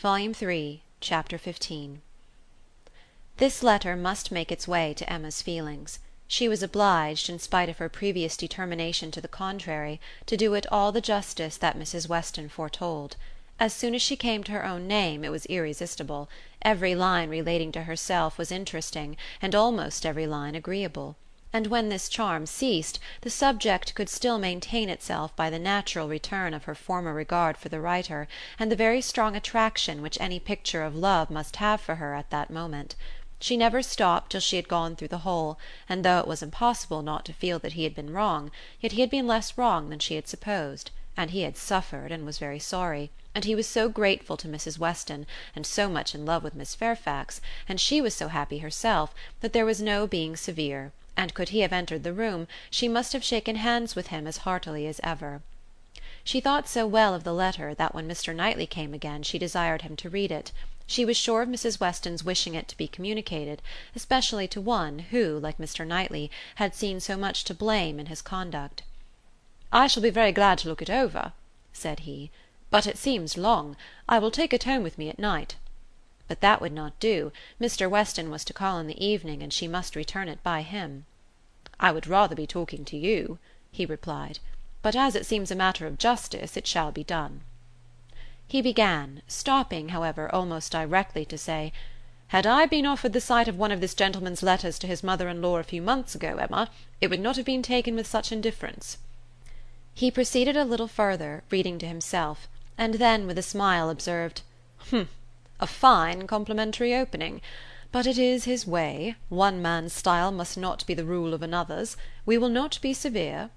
Volume Three, Chapter XV This letter must make its way to Emma's feelings. She was obliged, in spite of her previous determination to the contrary, to do it all the justice that Mrs. Weston foretold. As soon as she came to her own name it was irresistible: every line relating to herself was interesting and almost every line agreeable. And when this charm ceased the subject could still maintain itself by the natural return of her former regard for the writer and the very strong attraction which any picture of love must have for her at that moment. She never stopped till she had gone through the whole, and though it was impossible not to feel that he had been wrong, yet he had been less wrong than she had supposed, and he had suffered and was very sorry and he was so grateful to Mrs. Weston, and so much in love with Miss Fairfax, and she was so happy herself, that there was no being severe, and could he have entered the room she must have shaken hands with him as heartily as ever. She thought so well of the letter that when Mr. Knightley came again she desired him to read it. She was sure of Mrs. Weston's wishing it to be communicated, especially to one who, like Mr. Knightley, had seen so much to blame in his conduct. "I shall be very glad to look it over," said he. But it seems long. I will take it home with me at night." But that would not do: Mr. Weston was to call in the evening and she must return it by him. "I would rather be talking to you," he replied; "but as it seems a matter of justice it shall be done." He began, stopping, however, almost directly to say: "Had I been offered the sight of one of this gentleman's letters to his mother in law a few months ago, Emma, it would not have been taken with such indifference." He proceeded a little further, reading to himself and then with a smile observed: "Humph! a fine complimentary opening. But it is his way: one man's style must not be the rule of another's. We will not be severe.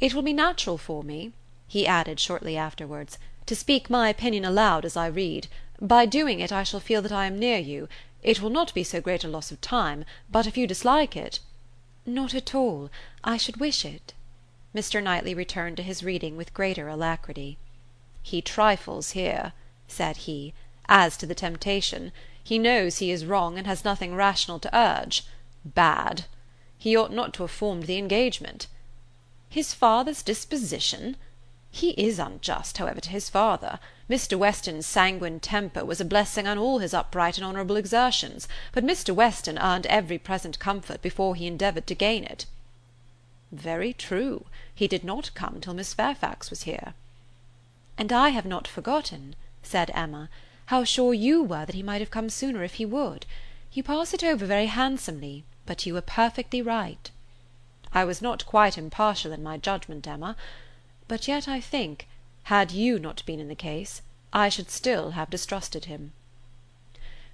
It will be natural for me," he added shortly afterwards, "to speak my opinion aloud as I read. By doing it I shall feel that I am near you. It will not be so great a loss of time, but if you dislike it "Not at all. I should wish it." Mr. Knightley returned to his reading with greater alacrity. "He trifles here," said he, "as to the temptation. He knows he is wrong, and has nothing rational to urge. Bad! He ought not to have formed the engagement. His father's disposition! He is unjust, however, to his father. Mr. Weston's sanguine temper was a blessing on all his upright and honourable exertions, but Mr. Weston earned every present comfort before he endeavoured to gain it." "Very true. He did not come till Miss Fairfax was here." "And I have not forgotten," said Emma, "how sure you were that he might have come sooner if he would. You pass it over very handsomely, but you were perfectly right." "I was not quite impartial in my judgment, Emma. But yet I think, had you not been in the case, I should still have distrusted him.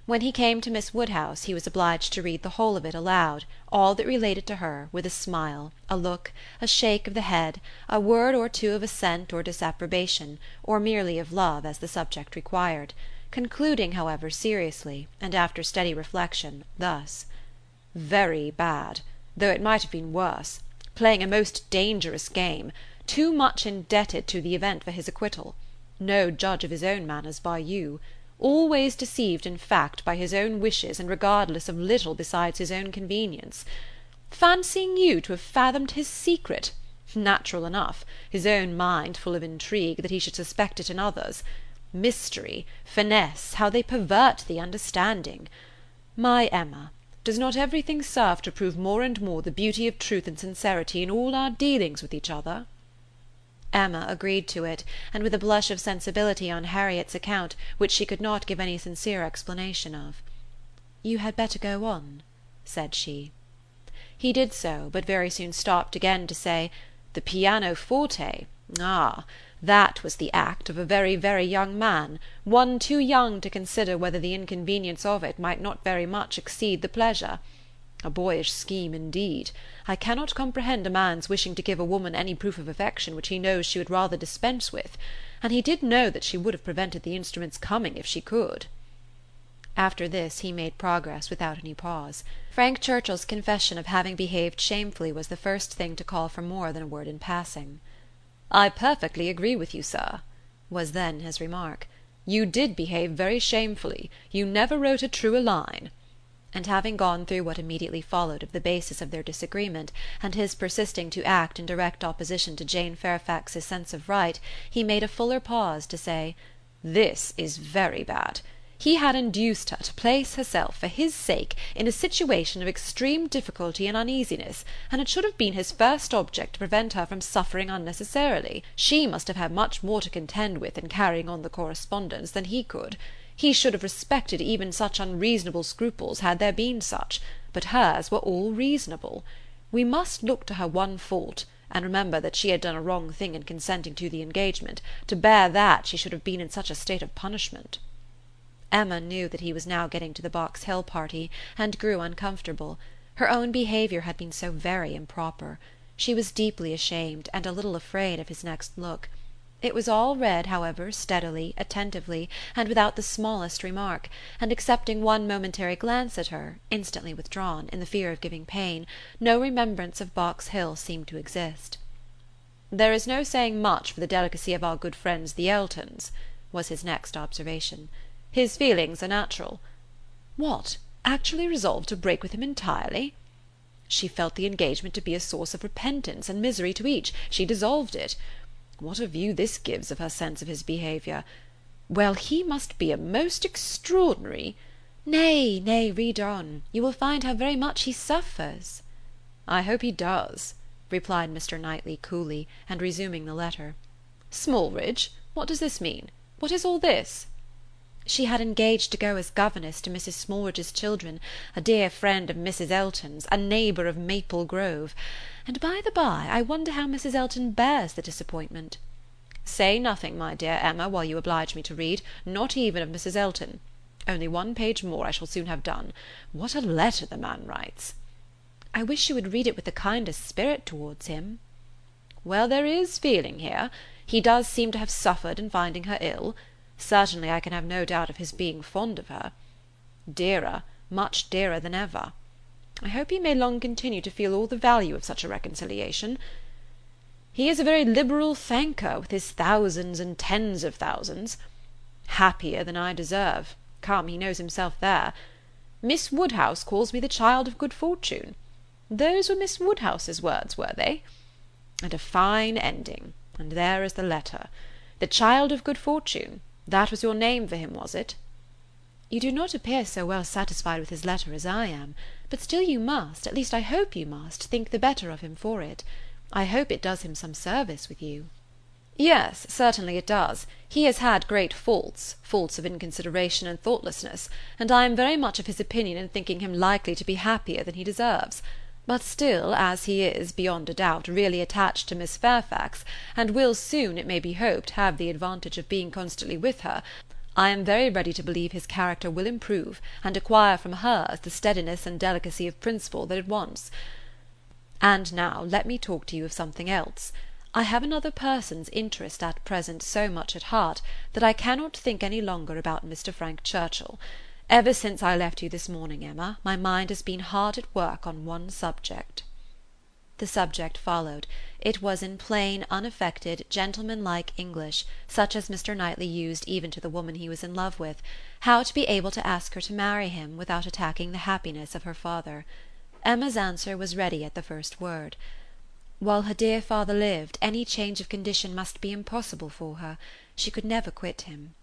When he came to Miss Woodhouse he was obliged to read the whole of it aloud, all that related to her, with a smile, a look, a shake of the head, a word or two of assent or disapprobation, or merely of love, as the subject required; concluding, however, seriously, and after steady reflection, thus: "Very bad; though it might have been worse; playing a most dangerous game; too much indebted to the event for his acquittal; no judge of his own manners by you always deceived in fact by his own wishes and regardless of little besides his own convenience. Fancying you to have fathomed his secret! Natural enough: his own mind full of intrigue, that he should suspect it in others. Mystery, finesse, how they pervert the understanding! My Emma, does not everything serve to prove more and more the beauty of truth and sincerity in all our dealings with each other?" Emma agreed to it, and with a blush of sensibility on Harriet's account which she could not give any sincere explanation of. "You had better go on," said she. He did so, but very soon stopped again to say: "The pianoforte! Ah! That was the act of a very very young man, one too young to consider whether the inconvenience of it might not very much exceed the pleasure. A boyish scheme indeed! I cannot comprehend a man's wishing to give a woman any proof of affection which he knows she would rather dispense with; and he did know that she would have prevented the instrument's coming if she could." After this he made progress without any pause. Frank Churchill's confession of having behaved shamefully was the first thing to call for more than a word in passing. "I perfectly agree with you, sir," was then his remark. "You did behave very shamefully. You never wrote a truer line and having gone through what immediately followed of the basis of their disagreement, and his persisting to act in direct opposition to Jane Fairfax's sense of right, he made a fuller pause to say: This is very bad. He had induced her to place herself, for his sake, in a situation of extreme difficulty and uneasiness, and it should have been his first object to prevent her from suffering unnecessarily. She must have had much more to contend with in carrying on the correspondence than he could. He should have respected even such unreasonable scruples had there been such, but hers were all reasonable. We must look to her one fault, and remember that she had done a wrong thing in consenting to the engagement; to bear that she should have been in such a state of punishment. Emma knew that he was now getting to the Box Hill party, and grew uncomfortable. Her own behaviour had been so very improper. She was deeply ashamed, and a little afraid of his next look. It was all read, however, steadily, attentively, and without the smallest remark, and excepting one momentary glance at her, instantly withdrawn, in the fear of giving pain, no remembrance of Box Hill seemed to exist. "There is no saying much for the delicacy of our good friends the Eltons," was his next observation. His feelings are natural. What, actually resolved to break with him entirely? She felt the engagement to be a source of repentance and misery to each; she dissolved it. What a view this gives of her sense of his behaviour! Well, he must be a most extraordinary Nay, nay, read on; you will find how very much he suffers. I hope he does, replied Mr. Knightley coolly, and resuming the letter. Smallridge, what does this mean? What is all this? She had engaged to go as governess to Mrs. Smallridge's children, a dear friend of Mrs. Elton's, a neighbour of Maple Grove; and, by the by, I wonder how Mrs. Elton bears the disappointment. Say nothing, my dear Emma, while you oblige me to read, not even of Mrs. Elton. Only one page more I shall soon have done. What a letter the man writes! I wish you would read it with the kindest spirit towards him. Well, there is feeling here. He does seem to have suffered in finding her ill. Certainly I can have no doubt of his being fond of her. Dearer, much dearer than ever. I hope he may long continue to feel all the value of such a reconciliation. He is a very liberal thanker, with his thousands and tens of thousands. Happier than I deserve. Come, he knows himself there. Miss Woodhouse calls me the child of good fortune. Those were Miss Woodhouse's words, were they? And a fine ending. And there is the letter. The child of good fortune. That was your name for him, was it?" "You do not appear so well satisfied with his letter as I am; but still you must, at least I hope you must, think the better of him for it. I hope it does him some service with you." "Yes, certainly it does. He has had great faults, faults of inconsideration and thoughtlessness, and I am very much of his opinion in thinking him likely to be happier than he deserves. But still, as he is, beyond a doubt, really attached to Miss Fairfax, and will soon, it may be hoped, have the advantage of being constantly with her, I am very ready to believe his character will improve, and acquire from hers the steadiness and delicacy of principle that it wants. And now let me talk to you of something else. I have another person's interest at present so much at heart, that I cannot think any longer about Mr. Frank Churchill. Ever since I left you this morning, Emma, my mind has been hard at work on one subject." The subject followed. It was in plain unaffected gentlemanlike English, such as Mr. Knightley used even to the woman he was in love with, how to be able to ask her to marry him without attacking the happiness of her father. Emma's answer was ready at the first word. While her dear father lived, any change of condition must be impossible for her. She could never quit him.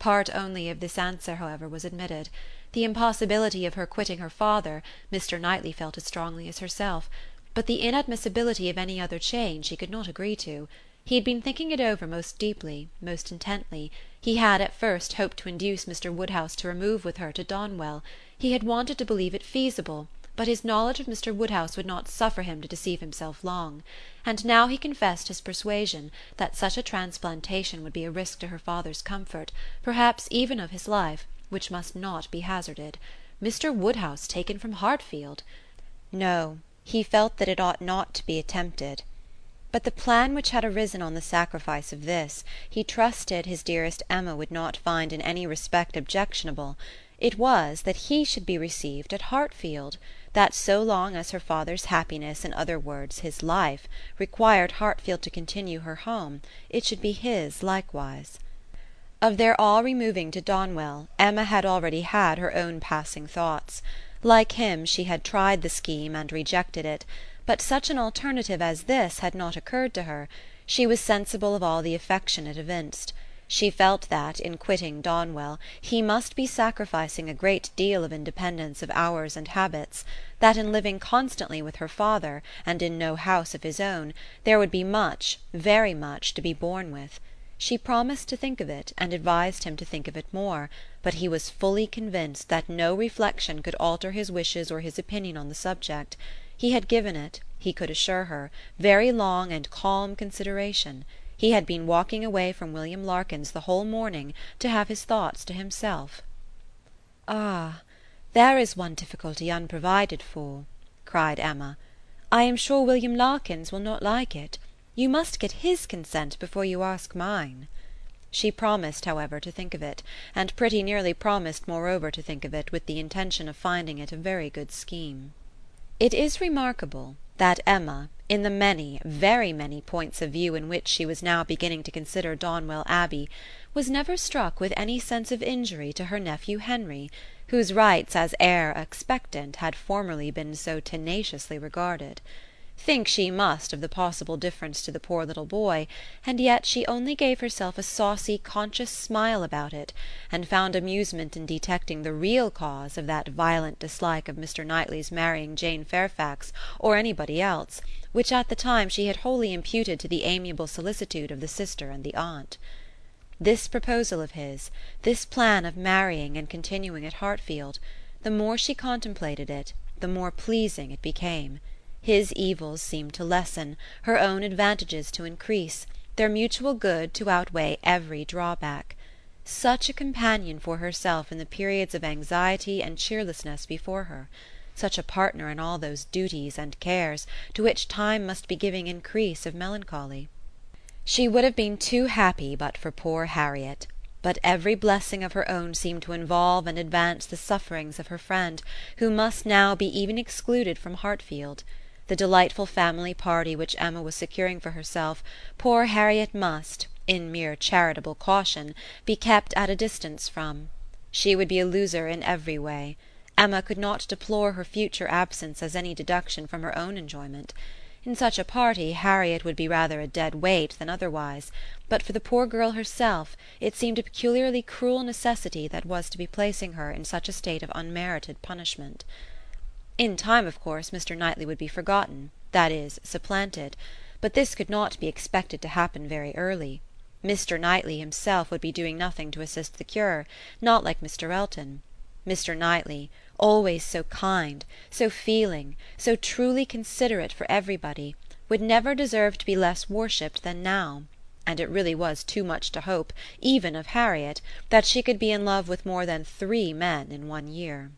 Part only of this answer, however, was admitted. The impossibility of her quitting her father, Mr. Knightley felt as strongly as herself; but the inadmissibility of any other change he could not agree to. He had been thinking it over most deeply, most intently; he had at first hoped to induce Mr. Woodhouse to remove with her to Donwell; he had wanted to believe it feasible but his knowledge of Mr. Woodhouse would not suffer him to deceive himself long; and now he confessed his persuasion that such a transplantation would be a risk to her father's comfort, perhaps even of his life, which must not be hazarded. Mr. Woodhouse taken from Hartfield! No, he felt that it ought not to be attempted. But the plan which had arisen on the sacrifice of this, he trusted his dearest Emma would not find in any respect objectionable. It was, that he should be received at Hartfield that so long as her father's happiness, in other words his life, required Hartfield to continue her home, it should be his likewise. Of their all removing to Donwell, Emma had already had her own passing thoughts. Like him, she had tried the scheme and rejected it; but such an alternative as this had not occurred to her; she was sensible of all the affection it evinced. She felt that, in quitting Donwell, he must be sacrificing a great deal of independence of hours and habits; that in living constantly with her father, and in no house of his own, there would be much, very much, to be borne with. She promised to think of it, and advised him to think of it more; but he was fully convinced that no reflection could alter his wishes or his opinion on the subject. He had given it, he could assure her, very long and calm consideration. He had been walking away from William Larkins the whole morning to have his thoughts to himself. "Ah, there is one difficulty unprovided for," cried Emma. "I am sure William Larkins will not like it. You must get his consent before you ask mine." She promised, however, to think of it, and pretty nearly promised moreover to think of it with the intention of finding it a very good scheme. It is remarkable that Emma, in the many, very many points of view in which she was now beginning to consider Donwell Abbey, was never struck with any sense of injury to her nephew Henry, whose rights as heir expectant had formerly been so tenaciously regarded. Think she must of the possible difference to the poor little boy, and yet she only gave herself a saucy conscious smile about it, and found amusement in detecting the real cause of that violent dislike of Mr. Knightley's marrying Jane Fairfax or anybody else, which at the time she had wholly imputed to the amiable solicitude of the sister and the aunt. This proposal of his, this plan of marrying and continuing at Hartfield, the more she contemplated it, the more pleasing it became. His evils seemed to lessen, her own advantages to increase, their mutual good to outweigh every drawback. Such a companion for herself in the periods of anxiety and cheerlessness before her! Such a partner in all those duties and cares to which time must be giving increase of melancholy! She would have been too happy but for poor Harriet; but every blessing of her own seemed to involve and advance the sufferings of her friend, who must now be even excluded from Hartfield. The delightful family party which Emma was securing for herself, poor Harriet must, in mere charitable caution, be kept at a distance from. She would be a loser in every way. Emma could not deplore her future absence as any deduction from her own enjoyment. In such a party Harriet would be rather a dead weight than otherwise; but for the poor girl herself it seemed a peculiarly cruel necessity that was to be placing her in such a state of unmerited punishment. In time, of course, Mr. Knightley would be forgotten, that is, supplanted; but this could not be expected to happen very early. Mr. Knightley himself would be doing nothing to assist the cure, not like Mr. Elton. Mr. Knightley, always so kind, so feeling, so truly considerate for everybody, would never deserve to be less worshipped than now; and it really was too much to hope, even of Harriet, that she could be in love with more than three men in one year.